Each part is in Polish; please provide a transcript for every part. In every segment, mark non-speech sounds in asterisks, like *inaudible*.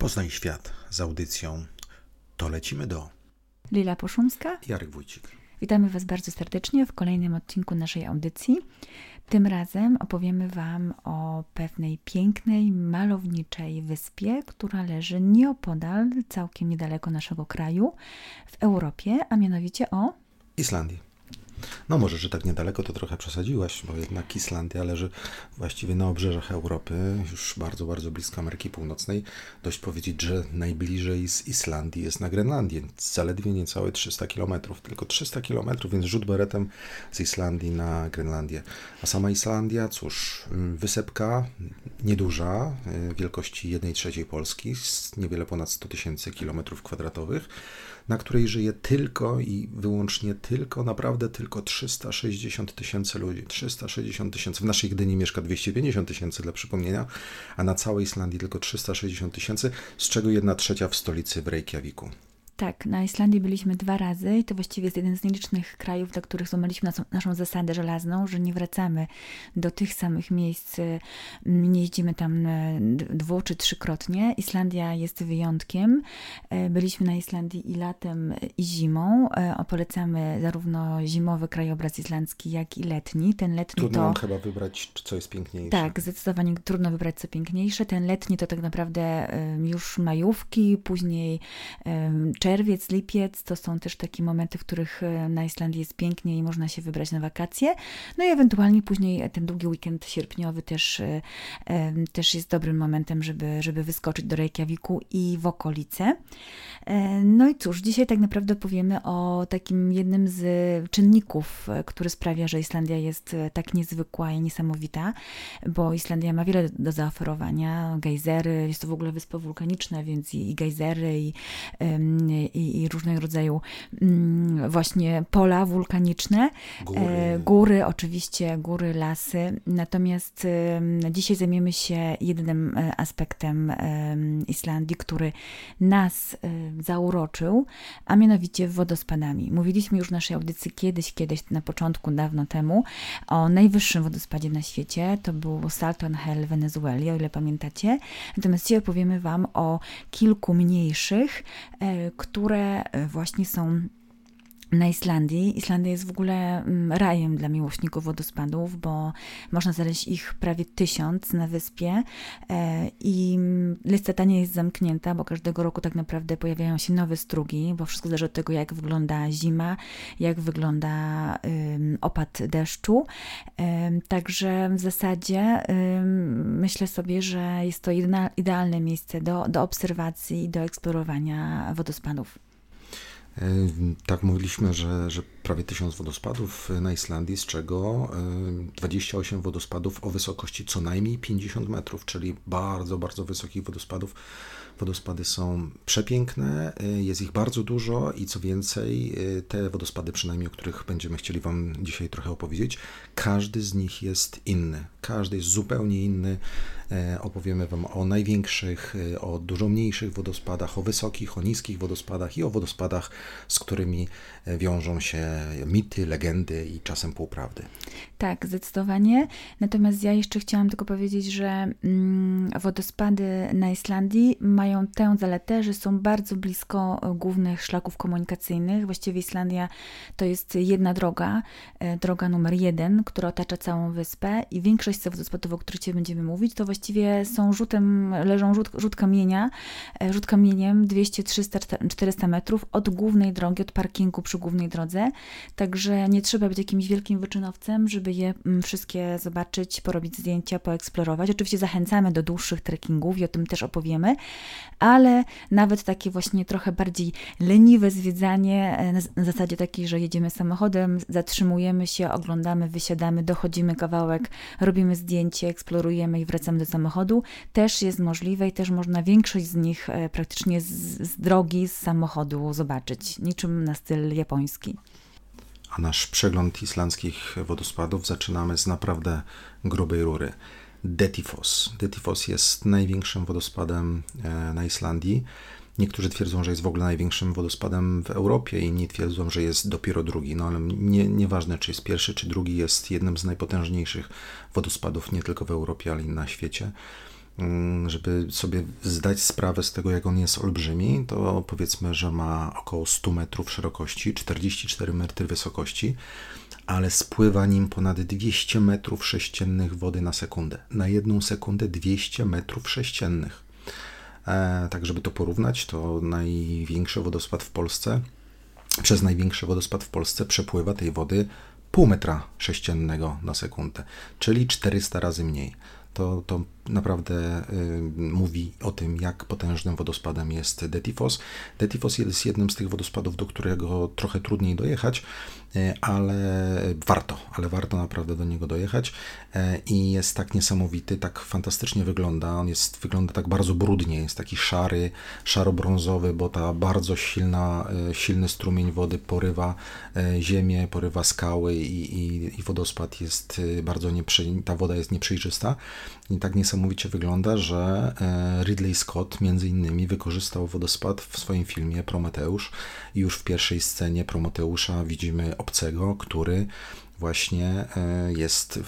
Poznaj świat z audycją To lecimy do. Lila Poszumska. Jarek Wójcik. Witamy Was bardzo serdecznie w kolejnym odcinku naszej audycji. Tym razem opowiemy Wam o pewnej pięknej, malowniczej wyspie, która leży nieopodal, całkiem niedaleko naszego kraju, w Europie, a mianowicie o Islandii. No może, że tak niedaleko to trochę przesadziłaś, bo jednak Islandia leży właściwie na obrzeżach Europy, już bardzo, bardzo blisko Ameryki Północnej. Dość powiedzieć, że najbliżej z Islandii jest na Grenlandię, zaledwie niecałe 300 km, tylko 300 km, więc rzut beretem z Islandii na Grenlandię. A sama Islandia, cóż, wysepka nieduża, wielkości 1 trzeciej Polski, niewiele ponad 100 tysięcy kilometrów kwadratowych na której żyje tylko i wyłącznie tylko, naprawdę tylko 360 tysięcy ludzi. 360 tysięcy. W naszej Gdyni mieszka 250 tysięcy dla przypomnienia, a na całej Islandii tylko 360 tysięcy, z czego jedna trzecia w stolicy w Reykjaviku. Tak, na Islandii byliśmy dwa razy i to właściwie jest jeden z nielicznych krajów, dla których złamaliśmy naszą, zasadę żelazną, że nie wracamy do tych samych miejsc, mm, nie jeździmy tam e, dwu czy trzykrotnie. Islandia jest wyjątkiem. E, byliśmy na Islandii i latem, i zimą. E, polecamy zarówno zimowy krajobraz islandzki, jak i letni. Ten letni trudno to... chyba wybrać, co jest piękniejsze. Tak, zdecydowanie trudno wybrać, co piękniejsze. Ten letni to tak naprawdę już majówki, później czerwiec, czerwiec, lipiec to są też takie momenty, w których e, na Islandii jest pięknie i można się wybrać na wakacje. No i ewentualnie później ten długi weekend sierpniowy też, e, też jest dobrym momentem, żeby, żeby wyskoczyć do Reykjaviku i w okolice. E, no i cóż, dzisiaj tak naprawdę powiemy o takim jednym z czynników, który sprawia, że Islandia jest tak niezwykła i niesamowita, bo Islandia ma wiele do zaoferowania. Gejzery, jest to w ogóle wyspa wulkaniczna, więc i, i gejzery, i, i, i różnego rodzaju mm, właśnie pola wulkaniczne, góry. E, góry, oczywiście góry, lasy. Natomiast dzisiaj zajmiemy się jednym e, aspektem Islandii, który nas zauroczył, a mianowicie wodospadami. Mówiliśmy już w naszej audycji kiedyś, kiedyś na początku, dawno temu, o najwyższym wodospadzie na świecie. To był Salton Hell w Wenezueli, o ile pamiętacie. Natomiast dzisiaj opowiemy Wam o kilku mniejszych, e, które e, właśnie są na Islandii. Islandia jest w ogóle mm, rajem dla miłośników wodospadów, bo można znaleźć ich prawie tysiąc na wyspie e, i lista ta nie jest zamknięta, bo każdego roku tak naprawdę pojawiają się nowe strugi, bo wszystko zależy od tego, jak wygląda zima, jak wygląda opad deszczu. Także w zasadzie myślę sobie, że jest to idealne miejsce do, do obserwacji i do eksplorowania wodospadów. E, tak mówiliśmy, że, że prawie tysiąc wodospadów na Islandii, z czego 28 e, wodospadów o wysokości co najmniej 50 metrów, czyli bardzo, bardzo wysokich wodospadów. Wodospady są przepiękne, e, jest ich bardzo dużo i co więcej, te wodospady, przynajmniej o których będziemy chcieli Wam dzisiaj trochę opowiedzieć, każdy z nich jest inny. Każdy jest zupełnie inny. Opowiemy Wam o największych, o dużo mniejszych wodospadach, o wysokich, o niskich wodospadach i o wodospadach z którymi e, wiążą się mity, legendy i czasem półprawdy. Tak, zdecydowanie. Natomiast ja jeszcze chciałam tylko powiedzieć, że mm, wodospady na Islandii mają tę zaletę, że są bardzo blisko głównych szlaków komunikacyjnych. Właściwie Islandia to jest jedna droga, e, droga numer jeden, która otacza całą wyspę i większość z wodospadów, o których Cię będziemy mówić, to właściwie są rzutem, leżą rzut, rzut kamienia, e, rzut kamieniem 200, 300, 400 metrów od głównej drogi, od parkingu przy głównej drodze. Także nie trzeba być jakimś wielkim wyczynowcem, żeby je mm, wszystkie zobaczyć, porobić zdjęcia, poeksplorować. Oczywiście zachęcamy do dłuższych trekkingów i o tym też opowiemy, ale nawet takie właśnie trochę bardziej leniwe zwiedzanie e, na zasadzie takiej, że jedziemy samochodem, zatrzymujemy się, oglądamy, wysiadamy, dochodzimy kawałek, robimy zdjęcie, eksplorujemy i wracamy do samochodu, też jest możliwe i też można większość z nich e, praktycznie z, z drogi, z samochodu zobaczyć, niczym na styl japoński. A nasz przegląd islandzkich wodospadów zaczynamy z naprawdę grubej rury. Detifos. Detifos jest największym wodospadem e, na Islandii. Niektórzy twierdzą, że jest w ogóle największym wodospadem w Europie, inni twierdzą, że jest dopiero drugi. No ale nie, nieważne, czy jest pierwszy, czy drugi, jest jednym z najpotężniejszych wodospadów nie tylko w Europie, ale i na świecie. Mm, żeby sobie zdać sprawę z tego, jak on jest olbrzymi, to powiedzmy, że ma około 100 metrów szerokości, 44 metry wysokości, ale spływa nim ponad 200 metrów sześciennych wody na sekundę. Na jedną sekundę 200 metrów sześciennych. E, tak, żeby to porównać, to największy wodospad w Polsce, przez największy wodospad w Polsce przepływa tej wody pół metra sześciennego na sekundę, czyli 400 razy mniej. To, to naprawdę y, mówi o tym, jak potężnym wodospadem jest Detifos. Detifos jest jednym z tych wodospadów, do którego trochę trudniej dojechać, ale warto, ale warto naprawdę do niego dojechać. Y, i jest tak niesamowity, tak fantastycznie wygląda. On jest, wygląda tak bardzo brudnie, jest taki szary, szaro-brązowy, bo ta bardzo silna, y, silny strumień wody porywa ziemię, porywa skały i, i, i wodospad jest bardzo nieprzy, ta woda jest nieprzejrzysta. I tak niesamowicie wygląda, że e, Ridley Scott między innymi wykorzystał wodospad w swoim filmie Prometeusz. I już w pierwszej scenie Prometeusza widzimy obcego, który właśnie e, jest,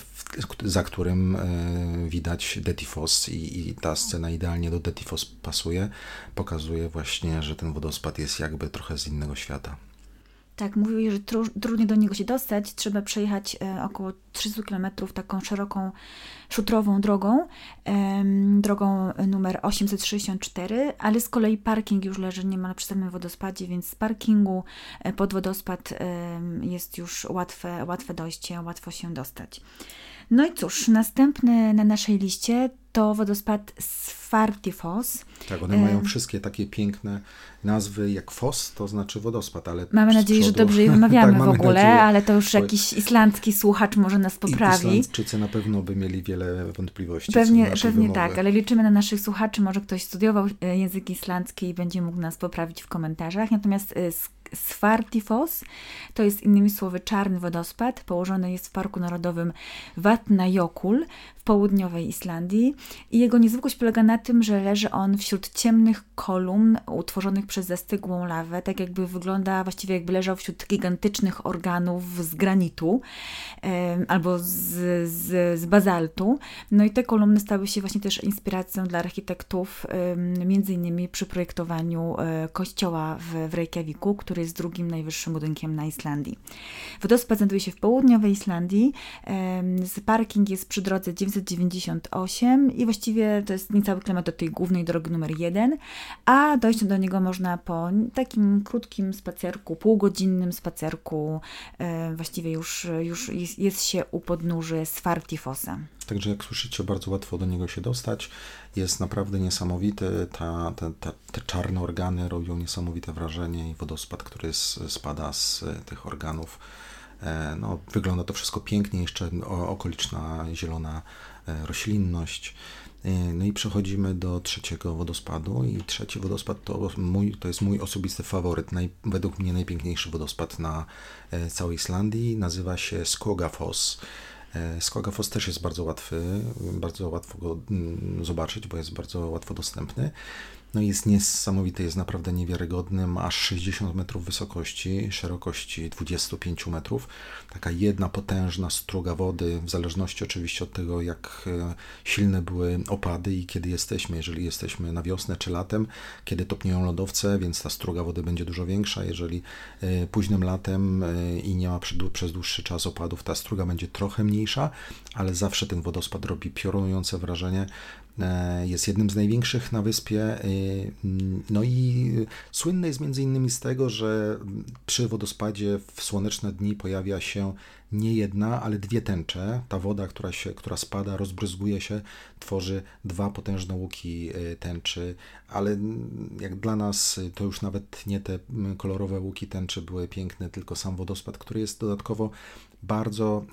za którym e, widać Detifos i, i ta scena idealnie do Detifos pasuje, pokazuje właśnie, że ten wodospad jest jakby trochę z innego świata. Tak, mówili, że tru, trudniej do niego się dostać. Trzeba przejechać e, około 300 km taką szeroką, szutrową drogą, e, drogą numer 864, ale z kolei parking już leży niemal przy samym wodospadzie, więc z parkingu e, pod wodospad e, jest już łatwe, łatwe dojście, łatwo się dostać. No i cóż, następny na naszej liście to wodospad Sfartifos. Tak, one mają wszystkie takie piękne nazwy, jak Fos, to znaczy wodospad, ale Mamy nadzieję, przodu... że dobrze je *laughs* wymawiamy tak, w ogóle, nadzieję, ale to już jakiś islandzki słuchacz może nas poprawi. Islandczycy na pewno by mieli wiele wątpliwości. Pewnie, pewnie wymowy. tak, ale liczymy na naszych słuchaczy, może ktoś studiował e, język islandzki i będzie mógł nas poprawić w komentarzach. Natomiast e, Svartifos to jest innymi słowy czarny wodospad. Położony jest w Parku Narodowym Vatnajökull w południowej Islandii i jego niezwykłość polega na tym, że leży on wśród ciemnych kolumn utworzonych przez zastygłą lawę, tak jakby wygląda właściwie jakby leżał wśród gigantycznych organów z granitu albo z, z, z bazaltu. No i te kolumny stały się właśnie też inspiracją dla architektów, między innymi przy projektowaniu e, kościoła w, w Reykjaviku, który jest drugim najwyższym budynkiem na Islandii. Wodospad znajduje się w południowej Islandii. Parking jest przy drodze 998 i właściwie to jest niecały kilometr do tej głównej drogi numer 1, a dojść do niego można po takim krótkim spacerku, półgodzinnym spacerku. Właściwie już, już jest, się u podnóży Svartifosa. Także jak słyszycie, bardzo łatwo do niego się dostać. Jest naprawdę niesamowity. Ta, ta, ta, te czarne organy robią niesamowite wrażenie i wodospad, który spada z tych organów. E, no, wygląda to wszystko pięknie, jeszcze okoliczna zielona e, roślinność. E, no i przechodzimy do trzeciego wodospadu i trzeci wodospad to, mój, to jest mój osobisty faworyt, naj, według mnie najpiękniejszy wodospad na całej Islandii. Nazywa się Skogafoss. Skogafoss też jest bardzo łatwy, bardzo łatwo go mm, zobaczyć, bo jest bardzo łatwo dostępny. No jest niesamowity, jest naprawdę niewiarygodny, ma aż 60 metrów wysokości, szerokości 25 metrów. Taka jedna potężna struga wody, w zależności oczywiście od tego, jak e, silne były opady i kiedy jesteśmy, jeżeli jesteśmy na wiosnę czy latem, kiedy topnieją lodowce, więc ta struga wody będzie dużo większa. Jeżeli e, późnym latem e, i nie ma przez dłuższy czas opadów, ta struga będzie trochę mniejsza, ale zawsze ten wodospad robi piorunujące wrażenie. E, jest jednym z największych na wyspie. E, no i słynny jest między innymi z tego, że przy wodospadzie w słoneczne dni pojawia się nie jedna, ale dwie tęcze. Ta woda, która, się, która spada, rozbryzguje się, tworzy dwa potężne łuki e, tęczy, ale jak dla nas to już nawet nie te kolorowe łuki tęczy były piękne, tylko sam wodospad, który jest dodatkowo bardzo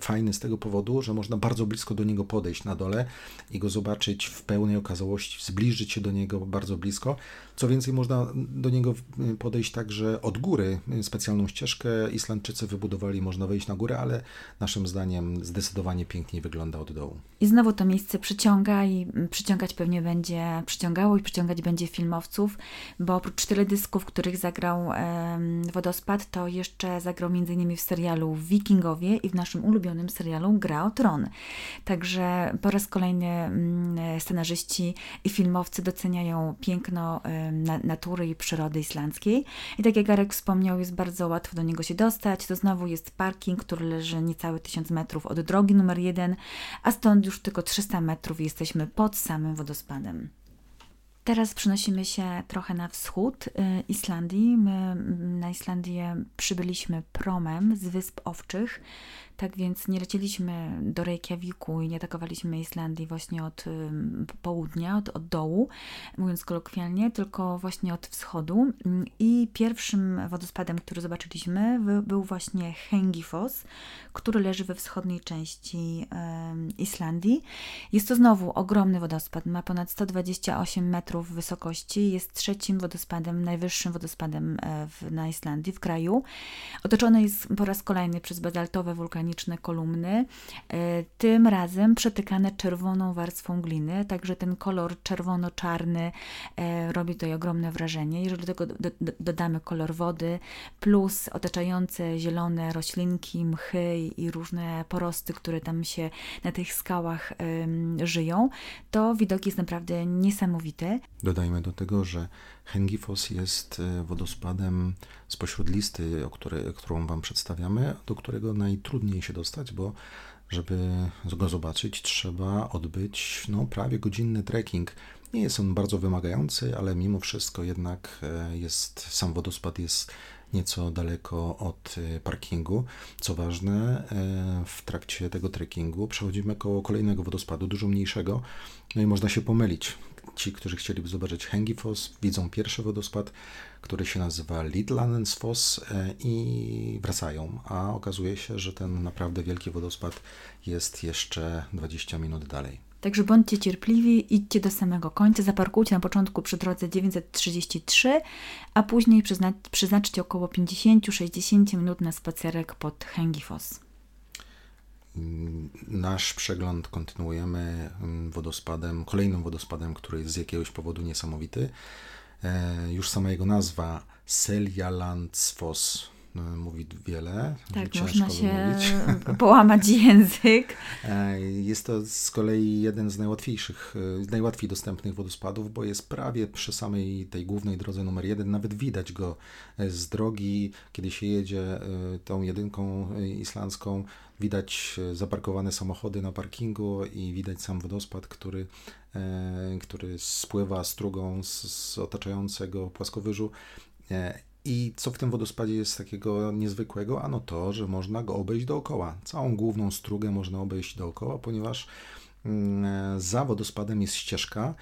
fajny z tego powodu, że można bardzo blisko do niego podejść na dole i go zobaczyć w pełnej okazałości, zbliżyć się do niego bardzo blisko. Co więcej, można do niego podejść także od góry. Specjalną ścieżkę Islandczycy wybudowali, można wejść na górę, ale naszym zdaniem zdecydowanie piękniej wygląda od dołu. I znowu to miejsce przyciąga i przyciągać pewnie będzie, przyciągało i przyciągać będzie filmowców, bo oprócz teledysków, których zagrał Wodospad, to jeszcze zagrał m.in. w serialu Wikingowie i w naszym ulubionym serialu Gra o Tron. Także po raz kolejny scenarzyści i filmowcy doceniają piękno natury i przyrody islandzkiej. I tak jak Arek wspomniał, jest bardzo łatwo do niego się dostać. To znowu jest parking, który leży niecałe 1000 metrów od drogi numer jeden, a stąd już tylko 300 metrów jesteśmy pod samym wodospadem. Teraz przenosimy się trochę na wschód y, Islandii. My na Islandię przybyliśmy promem z Wysp Owczych. Tak więc nie lecieliśmy do Reykjaviku i nie atakowaliśmy Islandii właśnie od południa, od, od dołu, mówiąc kolokwialnie, tylko właśnie od wschodu. I pierwszym wodospadem, który zobaczyliśmy, był właśnie Hengifoss, który leży we wschodniej części Islandii. Jest to znowu ogromny wodospad, ma ponad 128 metrów wysokości, jest trzecim wodospadem, najwyższym wodospadem e, w, na Islandii, w kraju. Otoczony jest po raz kolejny przez bazaltowe wulkany wulkaniczne kolumny, e, tym razem przetykane czerwoną warstwą gliny, także ten kolor czerwono-czarny e, robi tutaj ogromne wrażenie. Jeżeli do tego dodamy kolor wody, plus otaczające zielone roślinki, mchy i różne porosty, które tam się na tych skałach żyją, to widok jest naprawdę niesamowity. Dodajmy do tego, że Hengifos jest e, wodospadem spośród listy, o której, którą Wam przedstawiamy, do którego najtrudniej się dostać, bo żeby go zobaczyć, trzeba odbyć no, prawie godzinny trekking. Nie jest on bardzo wymagający, ale mimo wszystko jednak e, jest, sam wodospad jest nieco daleko od e, parkingu. Co ważne, w trakcie tego trekkingu przechodzimy koło kolejnego wodospadu, dużo mniejszego, no i można się pomylić ci, którzy chcieliby zobaczyć Hengifoss, widzą pierwszy wodospad, który się nazywa Lidlandensfoss e, i wracają, a okazuje się, że ten naprawdę wielki wodospad jest jeszcze 20 minut dalej. Także bądźcie cierpliwi, idźcie do samego końca, zaparkujcie na początku przy drodze 933, a później przeznaczcie około 50-60 minut na spacerek pod Hengifoss. Nasz przegląd kontynuujemy mm, wodospadem, kolejnym wodospadem, który jest z jakiegoś powodu niesamowity. E, już sama jego nazwa Seljalandsfoss no, mówi wiele. Tak, można się wymówić. *laughs* połamać język. E, jest to z kolei jeden z najłatwiejszych, e, najłatwiej dostępnych wodospadów, bo jest prawie przy samej tej głównej drodze numer jeden. Nawet widać go z drogi, kiedy się jedzie tą jedynką islandzką Widać e, zaparkowane samochody na parkingu i widać sam wodospad, który, e, który spływa strugą z, z otaczającego płaskowyżu. E, I co w tym wodospadzie jest takiego niezwykłego? Ano to, że można go obejść dookoła. Całą główną strugę można obejść dookoła, ponieważ za wodospadem jest ścieżka,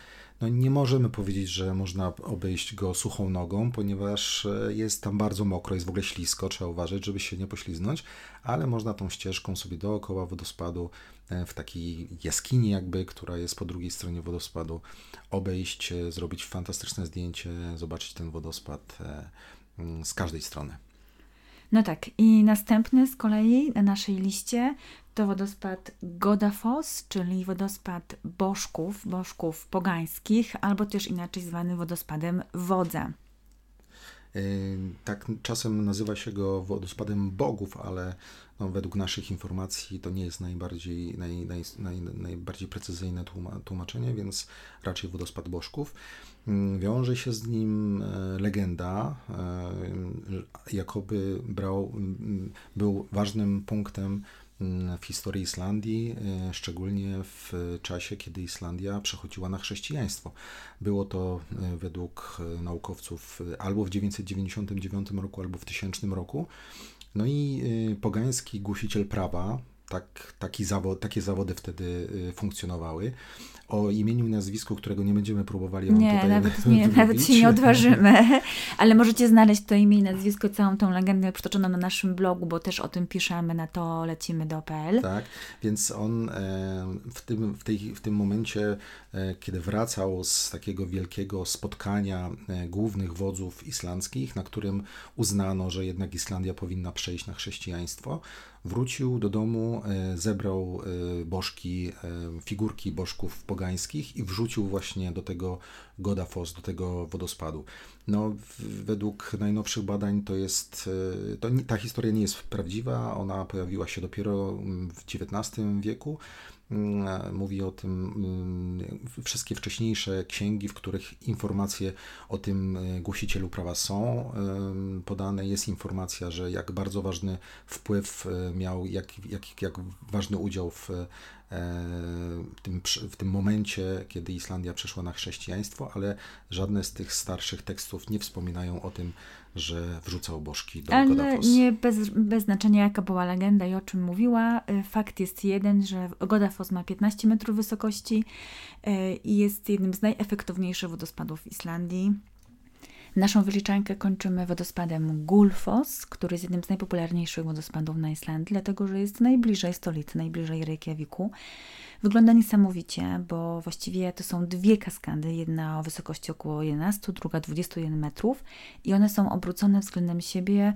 no nie możemy powiedzieć, że można obejść go suchą nogą, ponieważ e, jest tam bardzo mokro, jest w ogóle ślisko, trzeba uważać, żeby się nie pośliznąć, ale można tą ścieżką sobie dookoła wodospadu e, w takiej jaskini jakby, która jest po drugiej stronie wodospadu, obejść, e, zrobić fantastyczne zdjęcie, zobaczyć ten wodospad mm, z każdej strony. No tak, i następny z kolei na naszej liście to wodospad Godafoss, czyli wodospad bożków, bożków pogańskich, albo też inaczej zwany wodospadem wodza. Tak, czasem nazywa się go wodospadem bogów, ale no, według naszych informacji to nie jest najbardziej, naj, naj, naj, najbardziej precyzyjne tłumaczenie, więc raczej wodospad bożków. Mm, wiąże się z nim e, legenda, e, jakoby brał, był ważnym punktem w historii Islandii, e, szczególnie w czasie, kiedy Islandia przechodziła na chrześcijaństwo. Było to e, według e, naukowców albo w 999 roku, albo w 1000 roku. No i pogański głosiciel prawa, tak, taki zawod, takie zawody wtedy funkcjonowały, o imieniu i nazwisku, którego nie będziemy próbowali wam Nie, tutaj nawet, *laughs* nie, nawet się nie odważymy, ale możecie znaleźć to imię i nazwisko, całą tą legendę przytoczoną na naszym blogu, bo też o tym piszemy, na to lecimy do PL. Tak, więc on e, w tym, w, tej, w tym momencie, e, kiedy wracał z takiego wielkiego spotkania e, głównych wodzów islandzkich, na którym uznano, że jednak Islandia powinna przejść na chrześcijaństwo, wrócił do domu, e, zebrał e, bożki, e, figurki bożków pogańskich i wrzucił właśnie do tego Godafos, do tego wodospadu. No, według najnowszych badań to jest, to, ta historia nie jest prawdziwa, ona pojawiła się dopiero mm, w XIX wieku. Mm, Mówi o tym mm, wszystkie wcześniejsze księgi, w których informacje o tym e, głosicielu prawa są podane. Jest informacja, że jak bardzo ważny wpływ e, miał, jak, jak, jak ważny udział w e, tym, przy- w tym momencie, kiedy Islandia przeszła na chrześcijaństwo, ale żadne z tych starszych tekstów nie wspominają o tym, że wrzucał bożki do Ale Godafos. nie bez, bez znaczenia, jaka była legenda i o czym mówiła. Y, Fakt jest jeden, że Godafos ma 15 metrów wysokości y, i jest jednym z najefektowniejszych wodospadów w Islandii. Naszą wyliczankę kończymy wodospadem Gulfos, który jest jednym z najpopularniejszych wodospadów na Islandii, dlatego że jest najbliżej stolicy, najbliżej Reykjaviku. Wygląda niesamowicie, bo właściwie to są dwie kaskady, jedna o wysokości około 11, druga 21 metrów i one są obrócone względem siebie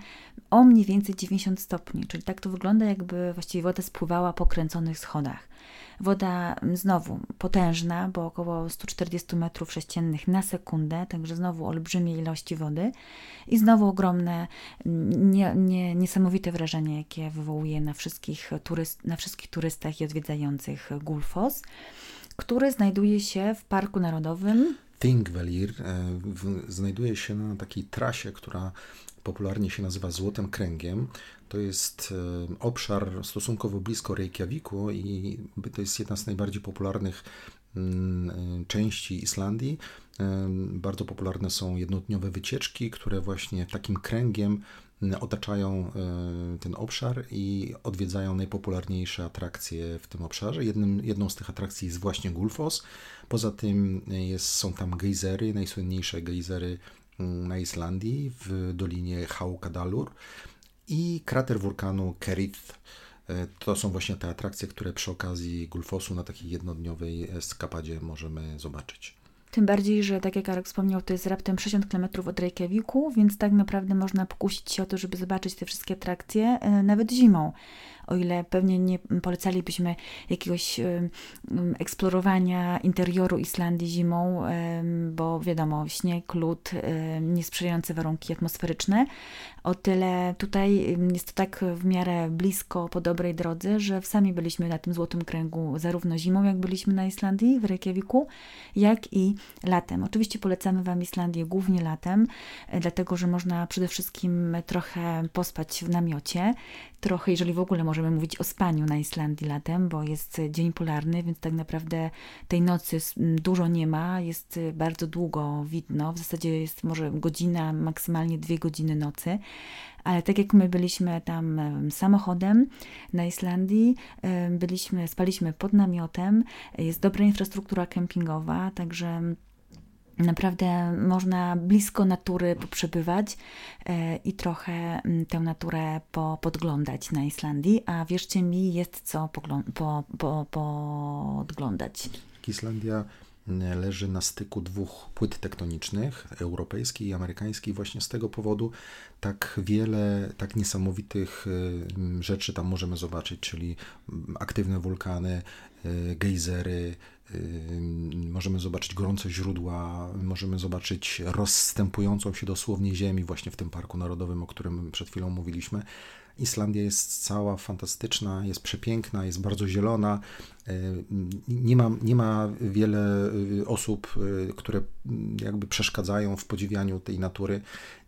o mniej więcej 90 stopni, czyli tak to wygląda jakby właściwie woda spływała po kręconych schodach. Woda mm, znowu potężna, bo około 140 metrów sześciennych na sekundę, także znowu olbrzymie ilości wody i znowu ogromne, mm, nie, nie, niesamowite wrażenie, jakie wywołuje na wszystkich, turyst, na wszystkich turystach i odwiedzających Gulfos, który znajduje się w Parku Narodowym Thingvellir e, znajduje się na takiej trasie, która popularnie się nazywa Złotym Kręgiem. To jest e, obszar stosunkowo blisko Reykjaviku i to jest jedna z najbardziej popularnych mm, e, części Islandii. E, Bardzo popularne są jednodniowe wycieczki, które właśnie takim kręgiem m, otaczają e, ten obszar i odwiedzają najpopularniejsze atrakcje w tym obszarze. Jednym, jedną z tych atrakcji jest właśnie Gulfos. Poza tym jest, są tam gejzery, najsłynniejsze gejzery mm, na Islandii w dolinie Haukadalur i krater wulkanu Kerith. E, To są właśnie te atrakcje, które przy okazji Gulfosu na takiej jednodniowej eskapadzie możemy zobaczyć. Tym bardziej, że tak jak Arek wspomniał, to jest raptem 60 km od Reykjaviku, więc tak naprawdę można pokusić się o to, żeby zobaczyć te wszystkie atrakcje e, nawet zimą. O ile pewnie nie polecalibyśmy jakiegoś eksplorowania interioru Islandii zimą, bo wiadomo, śnieg, lód, niesprzyjające warunki atmosferyczne, o tyle tutaj jest to tak w miarę blisko po dobrej drodze, że sami byliśmy na tym złotym kręgu zarówno zimą, jak byliśmy na Islandii w Reykjaviku, jak i latem. Oczywiście polecamy Wam Islandię głównie latem, e, dlatego że można przede wszystkim trochę pospać w namiocie, trochę, jeżeli w ogóle możemy mówić o spaniu na Islandii latem, bo jest dzień polarny, więc tak naprawdę tej nocy dużo nie ma, jest y, bardzo długo widno, w zasadzie jest może godzina, maksymalnie dwie godziny nocy. Ale tak jak my byliśmy tam em, samochodem na Islandii, byliśmy, spaliśmy pod namiotem, jest dobra infrastruktura kempingowa, także naprawdę można blisko natury poprzebywać e, i trochę mm, tę naturę po, podglądać na Islandii, a wierzcie mi, jest co po, po, podglądać. Islandia mm, leży na styku dwóch płyt tektonicznych, europejskiej i amerykańskiej. Właśnie z tego powodu tak wiele, tak niesamowitych y, rzeczy tam możemy zobaczyć, czyli mm, aktywne wulkany, y, gejzery, możemy zobaczyć gorące źródła, możemy zobaczyć rozstępującą się dosłownie ziemi właśnie w tym Parku Narodowym, o którym przed chwilą mówiliśmy. Islandia jest cała fantastyczna, jest przepiękna, jest bardzo zielona. E, Nie ma, nie ma wiele y, osób, y, które jakby przeszkadzają w podziwianiu tej natury.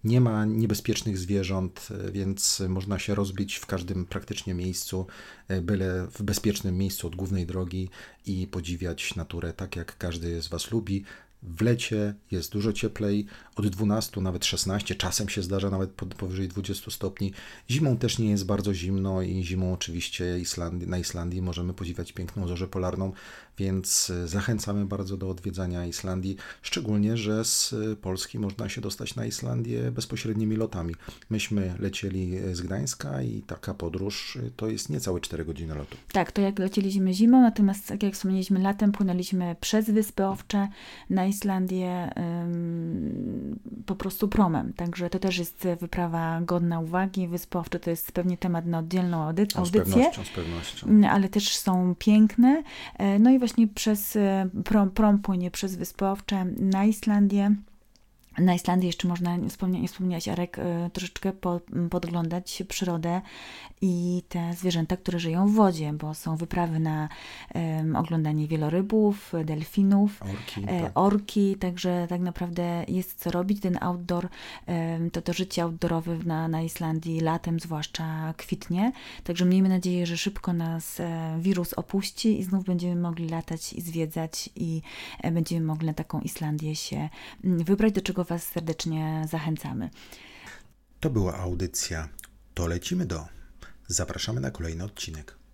Nie ma niebezpiecznych zwierząt, e, więc można się rozbić w każdym praktycznie miejscu, e, byle w bezpiecznym miejscu od głównej drogi i podziwiać naturę tak, jak każdy z Was lubi. W lecie jest dużo cieplej, od 12, nawet 16, czasem się zdarza nawet powyżej 20 stopni. Zimą też nie jest bardzo zimno i zimą oczywiście Islandii, na Islandii możemy podziwiać piękną zorzę polarną. więc y, zachęcamy bardzo do odwiedzania Islandii, szczególnie, że z y, Polski można się dostać na Islandię bezpośrednimi lotami. Myśmy lecieli y, z Gdańska i taka podróż to jest niecałe 4 godziny lotu. Tak, to jak lecieliśmy zimą, natomiast tak jak wspomnieliśmy, latem płynęliśmy przez Wyspy Owcze na Islandię po prostu promem. Także to też jest wyprawa godna uwagi. Wyspy Owcze to jest pewnie temat na oddzielną audy- O, z audycję. pewnością, z pewnością. Mm, ale też są piękne. E, No i właśnie przez e, prom, prom płynie przez Wyspy Owcze na Islandię. Na Islandii jeszcze można, nie wspomnia, nie wspomniałaś Arek, e, troszeczkę po, m, podglądać przyrodę i te zwierzęta, które żyją w wodzie, bo są wyprawy na oglądanie wielorybów, delfinów, Orki, e, tak. orki, także tak naprawdę jest co robić. Ten outdoor, to to życie outdoorowe na, na Islandii latem zwłaszcza kwitnie, także miejmy nadzieję, że szybko nas e, wirus opuści i znów będziemy mogli latać i zwiedzać i e, będziemy mogli na taką Islandię się mm, wybrać, do czego Was serdecznie zachęcamy. To była audycja To lecimy do. Zapraszamy na kolejny odcinek.